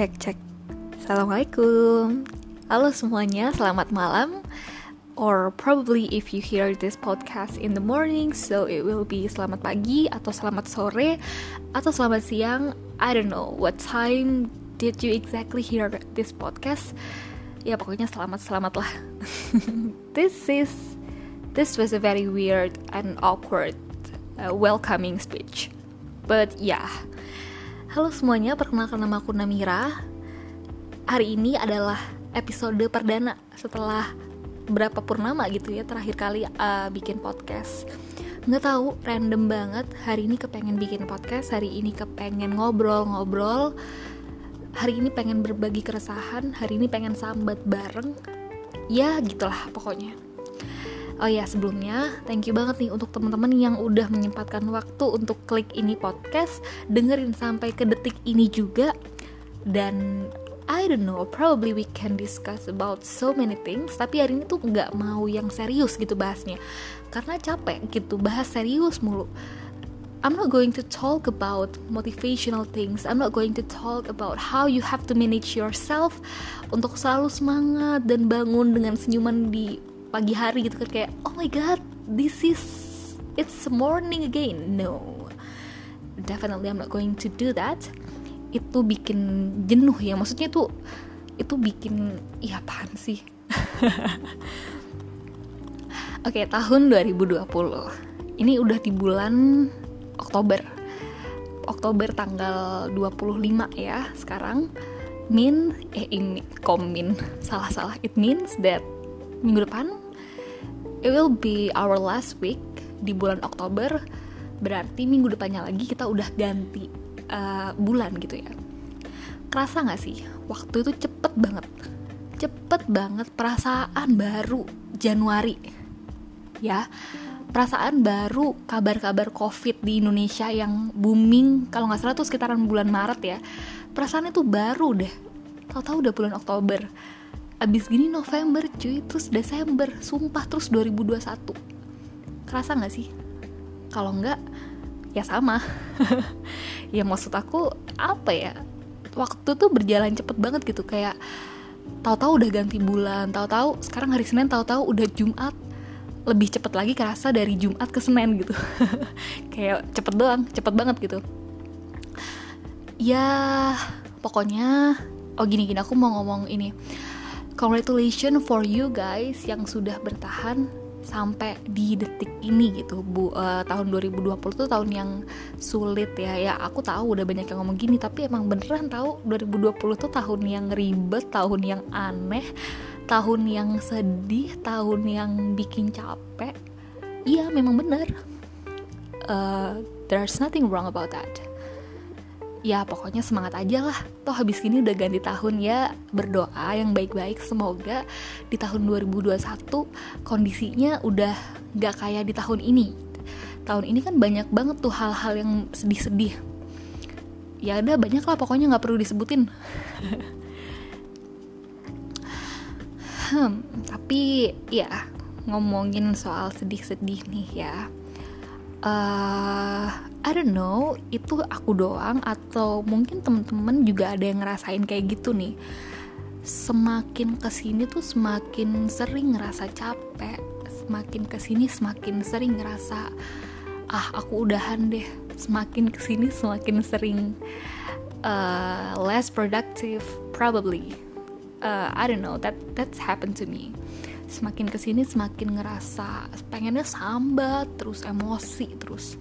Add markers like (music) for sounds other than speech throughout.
cek cek. Assalamualaikum. Halo semuanya, selamat malam. Or probably if you hear this podcast in the morning So it will be selamat pagi Atau selamat sore Atau selamat siang. I don't know what time did you exactly hear this podcast. Ya pokoknya selamat-selamat lah. (laughs) This is This was a very weird and awkward uh, welcoming speech. But yeah Halo semuanya, perkenalkan nama aku Namira. Hari ini adalah episode perdana setelah berapa purnama gitu ya terakhir kali uh, bikin podcast. Nggak tahu random banget hari ini kepengen bikin podcast hari ini kepengen ngobrol-ngobrol. Hari ini pengen berbagi keresahan hari ini pengen sambat bareng. Ya gitulah pokoknya Oh ya sebelumnya thank you banget nih untuk teman-teman yang udah menyempatkan waktu untuk klik ini podcast dengerin sampai ke detik ini juga. Dan I don't know, probably we can discuss about so many things Tapi hari ini tuh nggak mau yang serius gitu bahasnya. Karena capek gitu, bahas serius mulu. I'm not going to talk about motivational things. I'm not going to talk about how you have to manage yourself Untuk selalu semangat dan bangun dengan senyuman di pagi hari gitu kan Kayak, oh my god, this is, it's morning again No, definitely I'm not going to do that itu bikin jenuh ya maksudnya tuh itu bikin iya apaan sih (laughs) Oke, tahun 2020. Ini udah di bulan Oktober. Oktober tanggal 25 ya sekarang. Min eh ini komin salah-salah. It means that minggu depan. It will be our last week di bulan Oktober. Berarti minggu depannya lagi kita udah ganti uh, bulan gitu ya. Kerasa nggak sih? Waktu itu cepet banget. Cepet banget perasaan baru Januari. Ya perasaan baru kabar-kabar covid di Indonesia yang booming kalau nggak salah tuh sekitaran bulan Maret ya. Perasaan itu baru deh. Tahu-tahu udah bulan Oktober abis gini November cuy terus Desember sumpah terus 2021 kerasa nggak sih? Kalau nggak ya sama. (laughs) Ya maksud aku apa ya waktu tuh berjalan cepet banget gitu. Kayak tahu-tahu udah ganti bulan tahu-tahu sekarang hari Senin tahu-tahu udah Jumat. Lebih cepet lagi kerasa dari Jumat ke Senin gitu. (laughs) Kayak cepet doang cepet banget gitu. Ya pokoknya oh gini gini aku mau ngomong ini congratulations for you guys yang sudah bertahan sampai di detik ini gitu bu. Uh, tahun 2020 tuh tahun yang sulit ya. Ya aku tahu udah banyak yang ngomong gini tapi emang beneran tahu 2020 tuh tahun yang ribet tahun yang aneh tahun yang sedih tahun yang bikin capek. Iya memang bener. Uh, there's nothing wrong about that ya pokoknya semangat aja lah. Toh habis ini udah ganti tahun ya. Berdoa yang baik-baik. Semoga di tahun 2021 kondisinya udah gak kayak di tahun ini. Tahun ini kan banyak banget tuh hal-hal yang sedih-sedih. Ya ada banyak lah pokoknya nggak perlu disebutin. (laughs) Hmm, tapi ya ngomongin soal sedih-sedih nih ya uh, I don't know itu aku doang atau mungkin temen-temen juga ada yang ngerasain kayak gitu nih. Semakin ke sini tuh semakin sering ngerasa capek semakin ke sini semakin sering ngerasa ah aku udahan deh. Semakin ke sini semakin sering uh, less productive probably. Uh, I don't know that that's happened to me semakin ke sini semakin ngerasa pengennya sambat terus emosi terus.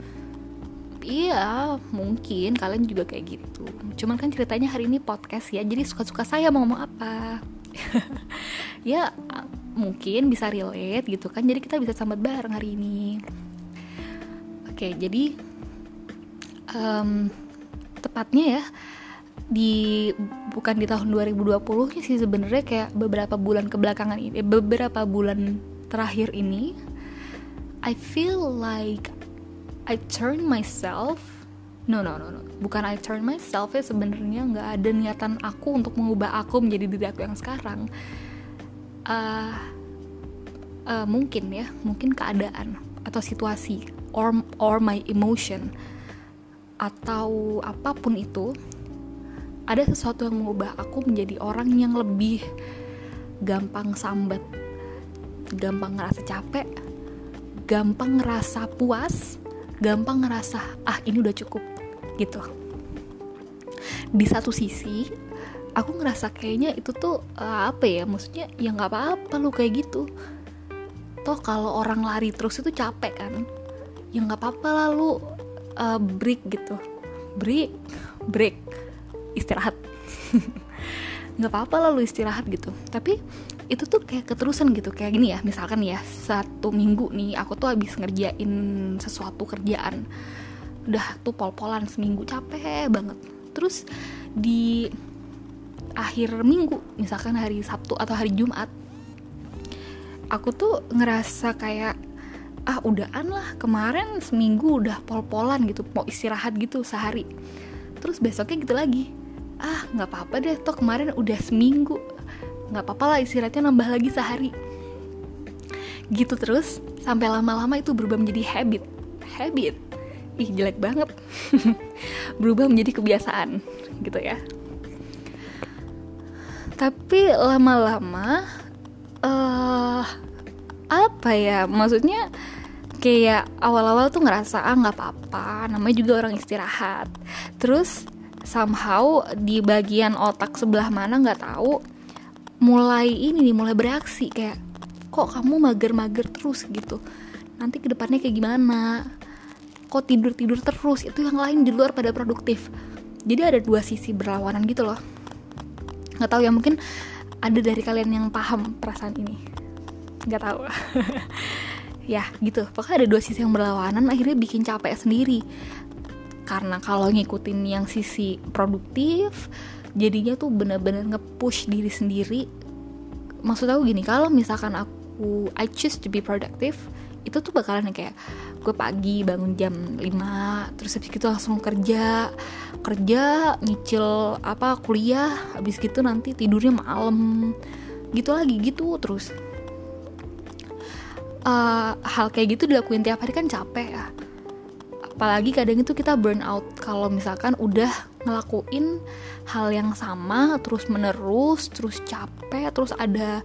Iya mungkin kalian juga kayak gitu. Cuman kan ceritanya hari ini podcast ya jadi suka-suka saya mau ngomong apa. (laughs) Ya mungkin bisa relate gitu kan jadi kita bisa sambat bareng hari ini. Oke jadi um, tepatnya ya di bukan di tahun 2020 sih sebenarnya kayak beberapa bulan kebelakangan ini beberapa bulan terakhir ini I feel like I turn myself no no no no. Bukan I turn myself ya sebenarnya nggak ada niatan aku untuk mengubah aku menjadi diri aku yang sekarang. Uh, uh, mungkin ya mungkin keadaan atau situasi or or my emotion atau apa pun itu ada sesuatu yang mengubah aku menjadi orang yang lebih gampang sambat gampang ngerasa capek gampang ngerasa puas gampang ngerasa ah ini udah cukup gitu. Di satu sisi aku ngerasa kayaknya itu tuh uh, apa ya maksudnya ya nggak apa-apa lu kayak gitu. Toh kalau orang lari terus itu capek kan? Ya nggak apa-apa lalu uh, eh, break gitu. Break break istirahat. (laughs) Nggak apa-apa lalu istirahat gitu. Tapi itu tuh kayak keterusan gitu. Kayak gini ya misalkan ya satu minggu nih aku tuh habis ngerjain sesuatu kerjaan. Udah tuh pol-polan seminggu capek banget. Terus di akhir minggu misalkan hari Sabtu atau hari Jumat aku tuh ngerasa kayak ah udahan lah kemarin seminggu udah pol-polan gitu mau istirahat gitu sehari. Terus besoknya gitu lagi ah nggak apa-apa deh toh kemarin udah seminggu. Nggak apa-apa lah istirahatnya nambah lagi sehari. Gitu terus sampai lama-lama itu berubah menjadi habit. Habit? Ih jelek banget. (laughs) Berubah menjadi kebiasaan gitu ya. Tapi lama-lama uh, apa ya maksudnya kayak awal-awal tuh ngerasa ah nggak apa-apa namanya juga orang istirahat. Terus somehow di bagian otak sebelah mana nggak tahu mulai ini nih mulai bereaksi kayak kok kamu mager-mager terus? gitu. Nanti ke depannya kayak gimana? Kok tidur-tidur terus? Itu yang lain di luar pada produktif. Jadi ada dua sisi berlawanan gitu loh. Nggak tahu ya mungkin ada dari kalian yang paham perasaan ini. Nggak tahu. (laughs) Ya gitu. Pokoknya ada dua sisi yang berlawanan akhirnya bikin capek sendiri karena kalau ngikutin yang sisi produktif jadinya tuh bener-bener nge-push diri sendiri. Maksud aku gini kalau misalkan aku I choose to be productive itu tuh bakalan kayak gue pagi bangun jam 5 terus habis gitu langsung kerja kerja nyicil apa kuliah habis gitu nanti tidurnya malam gitu lagi gitu terus. Uh, hal kayak gitu dilakuin tiap hari kan capek ya apalagi kadang itu kita burn out. Kalau misalkan udah ngelakuin hal yang sama terus menerus terus capek terus ada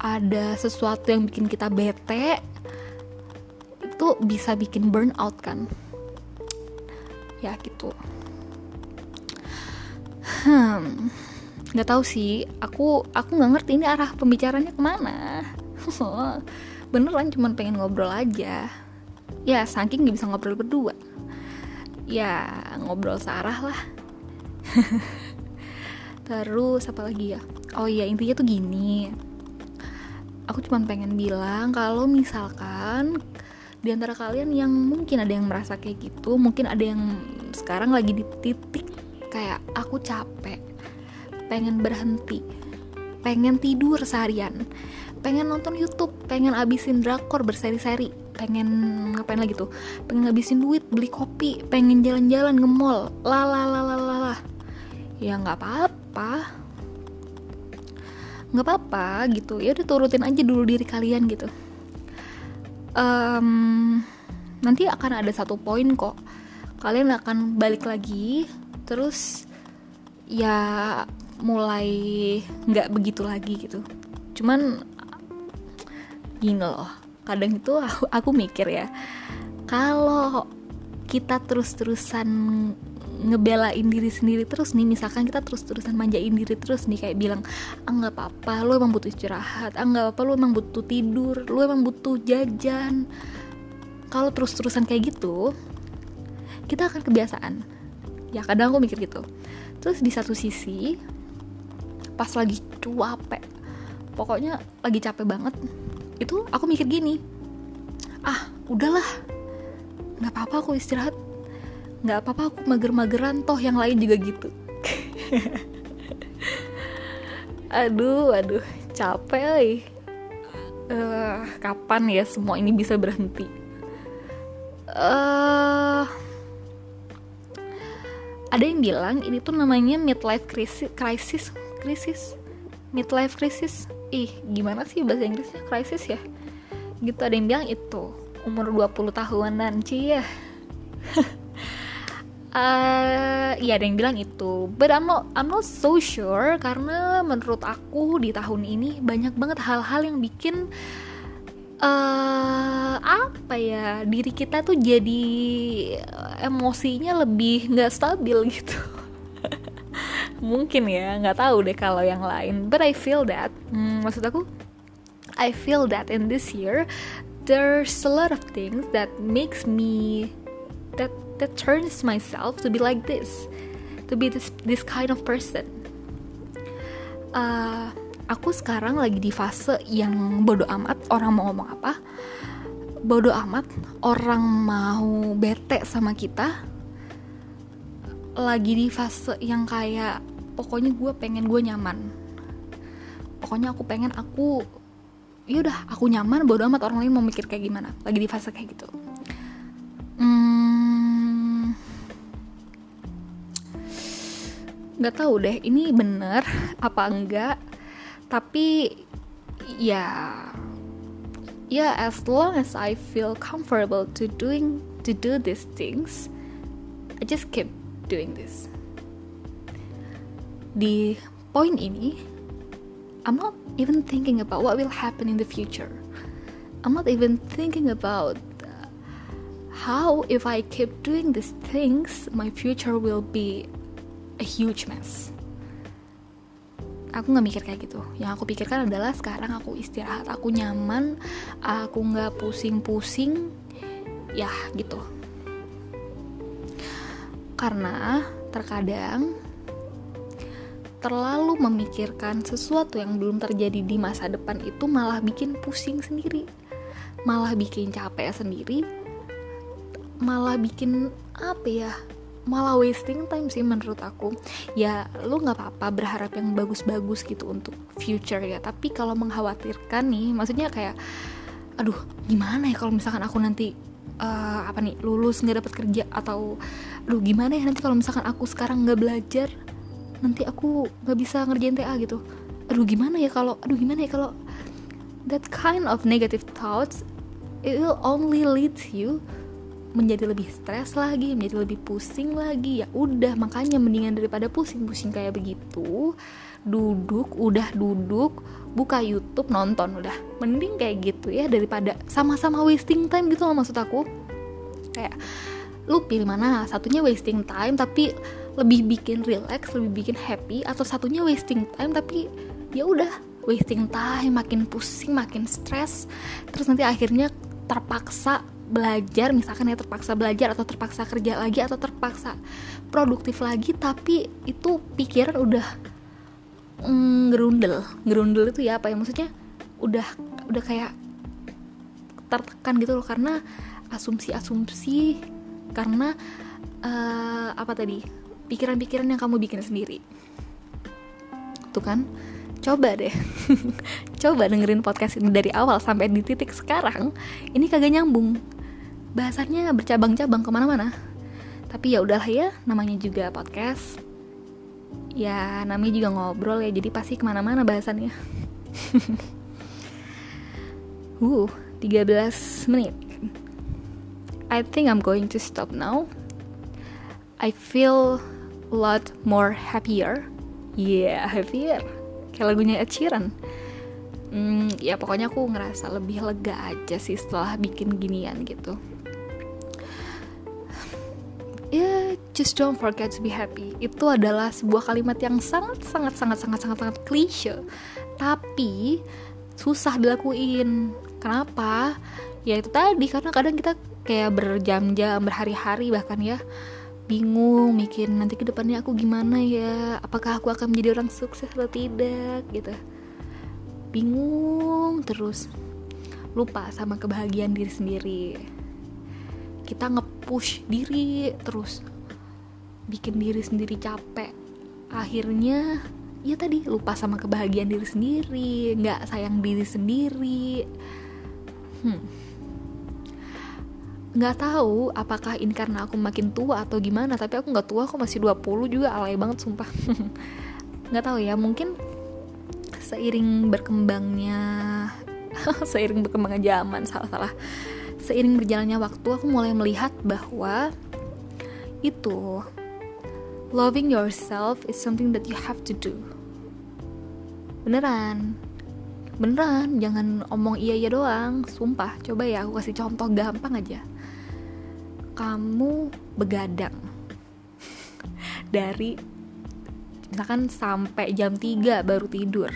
ada sesuatu yang bikin kita bete itu bisa bikin burn out kan? Ya gitu. Hmm. Nggak tahu sih. Aku aku nggak ngerti ini arah pembicaranya ke mana. (laughs) Beneran cuman pengen ngobrol aja. Ya saking gak bisa ngobrol berdua ya ngobrol searah lah. (laughs) Terus apa lagi ya? Oh iya intinya tuh gini. Aku cuma pengen bilang kalau misalkan di antara kalian yang mungkin ada yang merasa kayak gitu mungkin ada yang sekarang lagi di titik kayak aku capek pengen berhenti pengen tidur seharian pengen nonton YouTube pengen abisin drakor berseri-seri pengen ngapain lagi tuh? Pengen ngabisin duit beli kopi pengen jalan-jalan nge mall. Lah ya nggak apa-apa. Nggak apa-apa gitu. Ya udah turutin aja dulu diri kalian gitu. Um, nanti akan ada satu poin kok. Kalian akan balik lagi terus ya mulai nggak begitu lagi gitu. Cuman gini loh kadang itu aku, aku mikir ya kalau kita terus-terusan ngebelain diri sendiri terus nih misalkan kita terus-terusan manjain diri terus nih kayak bilang ah nggak apa-apa lo emang butuh istirahat ah nggak apa-apa lo emang butuh tidur lo emang butuh jajan. Kalau terus-terusan kayak gitu kita akan kebiasaan. Ya kadang aku mikir gitu. Terus di satu sisi pas lagi capek pokoknya lagi capek banget itu aku mikir gini ah udahlah. Nggak apa-apa aku istirahat. Nggak apa-apa aku mager-mageran toh yang lain juga gitu. (laughs) Aduh aduh capek uh, kapan ya semua ini bisa berhenti? Uh, ada yang bilang ini tuh namanya midlife crisis crisis crisis midlife crisis ih gimana sih bahasa Inggrisnya? Krisis ya? Gitu ada yang bilang itu umur 20 tahunan cie. Uh, (laughs) ya ada yang bilang itu. But I'm not I'm not so sure karena menurut aku di tahun ini banyak banget hal-hal yang bikin uh, apa ya diri kita tuh jadi emosinya lebih nggak stabil gitu (laughs) mungkin ya nggak tahu deh kalau yang lain. But I feel that hmm, maksud aku I feel that in this year there's a lot of things that makes me that that turns myself to be like this to be this this kind of person. Uh, aku sekarang lagi di fase yang bodoh amat orang mau ngomong apa? Bodoh amat orang mau bete sama kita. Lagi di fase yang kayak pokoknya gue pengen gue nyaman. Pokoknya aku pengen aku yaudah aku nyaman bodoh amat orang lain mau mikir kayak gimana lagi di fase kayak gitu. Nggak tahu deh ini bener apa enggak? Tapi ya ya as long as I feel comfortable to doing to do these things I just keep doing this di poin ini I'm not even thinking about what will happen in the future. I'm not even thinking about how if I keep doing these things my future will be a huge mess. Aku nggak mikir kayak gitu. Yang aku pikirkan adalah sekarang aku istirahat aku nyaman aku nggak pusing-pusing ya gitu. Karena terkadang terlalu memikirkan sesuatu yang belum terjadi di masa depan itu malah bikin pusing sendiri. Malah bikin capek sendiri. Malah bikin apa ya malah wasting time sih menurut aku. Ya lu nggak apa-apa berharap yang bagus-bagus gitu untuk future ya. Tapi kalau mengkhawatirkan nih maksudnya kayak aduh gimana ya kalau misalkan aku nanti uh, apa nih lulus nggak dapat kerja atau aduh gimana ya nanti kalau misalkan aku sekarang nggak belajar nanti aku nggak bisa ngerjain TA gitu aduh gimana ya kalau aduh gimana ya kalau that kind of negative thoughts it will only lead you menjadi lebih stres lagi, menjadi lebih pusing lagi. Ya udah, makanya mendingan daripada pusing-pusing kayak begitu, duduk, udah duduk, buka YouTube, nonton udah. Mending kayak gitu ya daripada sama-sama wasting time gitu loh maksud aku. Kayak lu pilih mana? Satunya wasting time tapi lebih bikin relax, lebih bikin happy atau satunya wasting time tapi ya udah wasting time, makin pusing, makin stres. Terus nanti akhirnya terpaksa belajar misalkan ya terpaksa belajar atau terpaksa kerja lagi atau terpaksa produktif lagi tapi itu pikiran udah mm, gerundel gerundel itu ya apa ya maksudnya udah udah kayak tertekan gitu loh karena asumsi-asumsi karena uh, apa tadi pikiran-pikiran yang kamu bikin sendiri. Tuh kan? Coba deh. (laughs) Coba dengerin podcast ini dari awal sampai di titik sekarang. Ini kagak nyambung. Bahasannya bercabang-cabang ke mana-mana. Tapi ya udahlah ya namanya juga podcast. Ya namanya juga ngobrol ya jadi pasti ke mana-mana bahasannya. (laughs) Uh 13 menit. I think I'm going to stop now. I feel lot more happier. Yeah happier. Kayak lagunya Ed Sheeran. Hmm, ya pokoknya aku ngerasa lebih lega aja sih setelah bikin ginian gitu. Ya just don't forget to be happy. Itu adalah sebuah kalimat yang sangat sangat sangat sangat sangat sangat klise. Tapi susah dilakuin. Kenapa? Ya itu tadi karena kadang kita kayak berjam-jam berhari-hari bahkan ya bingung mikir nanti ke depannya aku gimana ya apakah aku akan menjadi orang sukses atau tidak gitu. Bingung terus lupa sama kebahagiaan diri sendiri. Kita nge-push diri terus bikin diri sendiri capek. Akhirnya ya tadi lupa sama kebahagiaan diri sendiri nggak sayang diri sendiri. Hmm nggak tahu apakah ini karena aku makin tua atau gimana tapi aku nggak tua aku masih 20 juga alay banget sumpah. (laughs) Nggak tahu ya mungkin seiring berkembangnya (laughs) seiring berkembangnya zaman salah salah seiring berjalannya waktu aku mulai melihat bahwa itu loving yourself is something that you have to do. Beneran. Beneran jangan omong iya iya doang sumpah. Coba ya aku kasih contoh gampang aja kamu begadang. Dari misalkan sampai jam 3 baru tidur.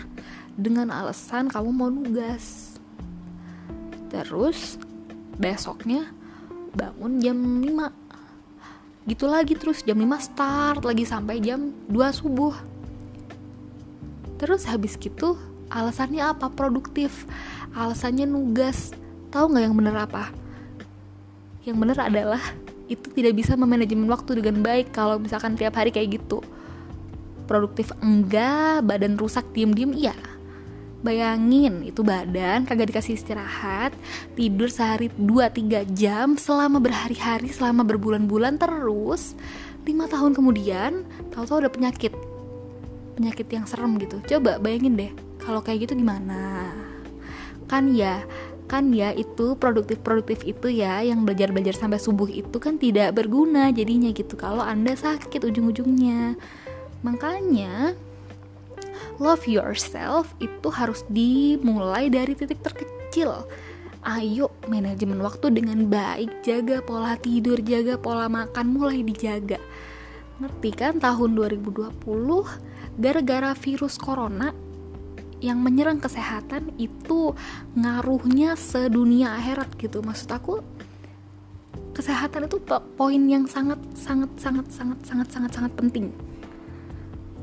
Dengan alasan kamu mau nugas. Terus besoknya bangun jam 5 gitu lagi terus jam 5 start lagi sampai jam 2 subuh. Terus habis gitu alasannya apa? Produktif. Alasannya nugas. Tahu nggak yang bener apa yang bener adalah itu tidak bisa memanajemen waktu dengan baik kalau misalkan tiap hari kayak gitu. Produktif enggak badan rusak diem-diem iya. Bayangin itu badan kagak dikasih istirahat Tidur sehari 2-3 jam selama berhari-hari Selama berbulan-bulan terus 5 tahun kemudian tahu-tahu ada penyakit. Penyakit yang serem gitu. Coba bayangin deh kalau kayak gitu gimana? Kan ya kan ya itu produktif-produktif itu ya yang belajar-belajar sampai subuh itu kan tidak berguna jadinya gitu. Kalau anda sakit ujung-ujungnya. Makanya love yourself itu harus dimulai dari titik terkecil. Ayo manajemen waktu dengan baik jaga pola tidur jaga pola makan mulai dijaga. Ngerti kan tahun 2020 gara-gara virus corona yang menyerang kesehatan itu ngaruhnya sedunia akhirat gitu. Maksud aku kesehatan itu poin yang sangat sangat sangat sangat sangat sangat sangat penting.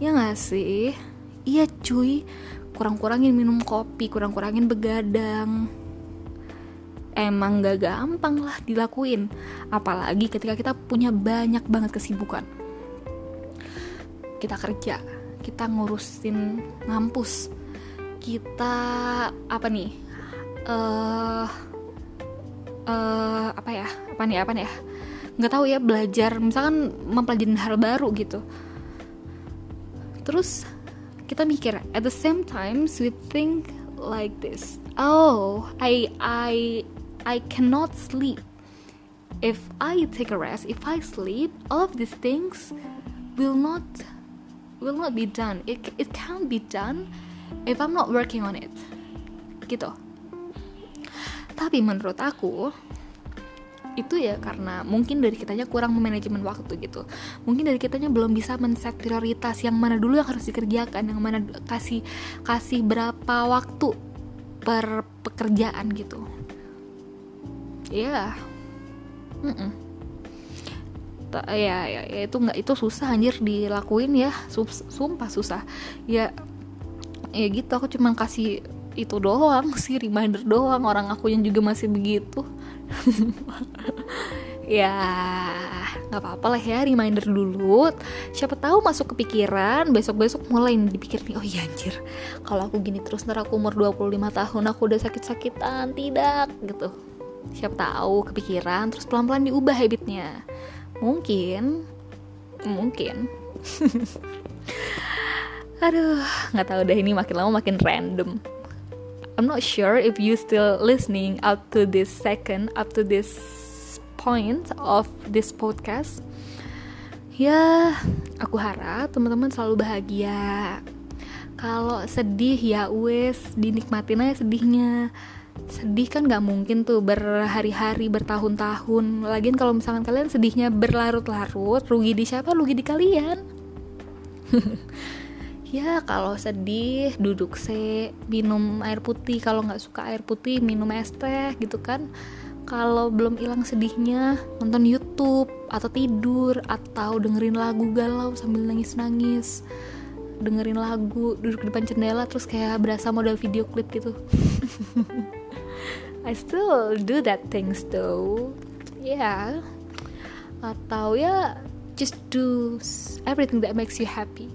Ya gak sih? Iya cuy kurang-kurangin minum kopi kurang-kurangin begadang. Emang gak gampang lah dilakuin apalagi ketika kita punya banyak banget kesibukan. Kita kerja kita ngurusin ngampus kita apa nih? Uh, uh, apa ya? Apa nih? Apa nih ya? Nggak tahu ya belajar. Misalkan mempelajari hal baru gitu. Terus kita mikir at the same time we think like this. Oh I I I cannot sleep. If I take a rest if I sleep all of these things will not will not be done. It, it can't be done if I'm not working on it. Gitu. Tapi menurut aku itu ya karena mungkin dari kitanya kurang manajemen waktu gitu. Mungkin dari kitanya belum bisa men-set prioritas yang mana dulu yang harus dikerjakan yang mana kasih kasih berapa waktu per pekerjaan gitu. Ya yeah. mm -mm. ya, ya, ya itu nggak itu susah anjir dilakuin ya. Sumpah susah. Ya ya gitu aku cuma kasih itu doang (laughs) sih reminder doang orang aku yang juga masih begitu. (laughs) Ya nggak apa-apa lah ya reminder dulu. Siapa tahu masuk kepikiran besok-besok mulai dipikir nih oh iya anjir. Kalau aku gini terus ntar aku umur 25 tahun aku udah sakit-sakitan tidak gitu. Siapa tahu kepikiran terus pelan-pelan diubah habitnya. Mungkin mungkin (laughs) aduh nggak tahu deh ini makin lama makin random. I'm not sure if you still listening up to this second up to this point of this podcast. Ya aku harap teman-teman selalu bahagia. Kalau sedih ya wes dinikmatin aja sedihnya. Sedih kan nggak mungkin tuh berhari-hari bertahun-tahun. Lagian kalau misalkan kalian sedihnya berlarut-larut rugi di siapa? Rugi di kalian (laughs) ya kalau sedih duduk se minum air putih. Kalau nggak suka air putih minum es teh gitu kan. Kalau belum hilang sedihnya nonton YouTube atau tidur atau dengerin lagu galau sambil nangis-nangis. Dengerin lagu duduk di depan jendela terus kayak berasa model video klip gitu. (laughs) I still do that things though. Yeah atau ya just do everything that makes you happy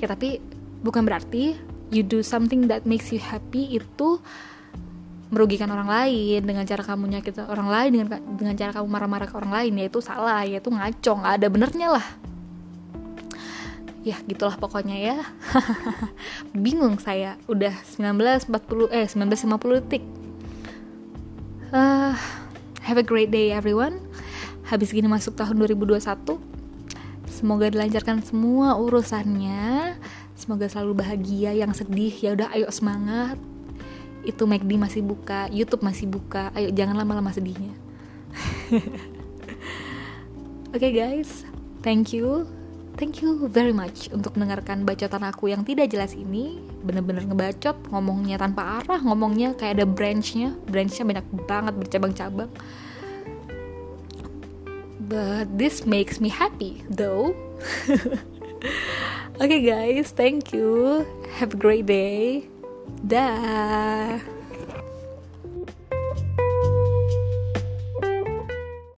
ya tapi bukan berarti you do something that makes you happy itu merugikan orang lain dengan cara kamu nyakit orang lain dengan dengan cara kamu marah-marah ke orang lain ya itu salah ya itu ngaco nggak ada benernya lah. Ya gitulah pokoknya ya. (laughs) Bingung saya udah 1940 eh 1950 detik. Uh, have a great day everyone. Habis gini masuk tahun 2021 semoga dilancarkan semua urusannya. Semoga selalu bahagia yang sedih ya udah ayo semangat. Itu McD masih buka YouTube masih buka. Ayo jangan lama-lama sedihnya. (laughs) Oke okay, guys. Thank you. Thank you very much untuk mendengarkan bacotan aku yang tidak jelas ini. Bener-bener ngebacot ngomongnya tanpa arah ngomongnya kayak ada branchnya. Branchnya banyak banget bercabang-cabang but this makes me happy though. (laughs) Okay guys. Thank you. Have a great day. Dah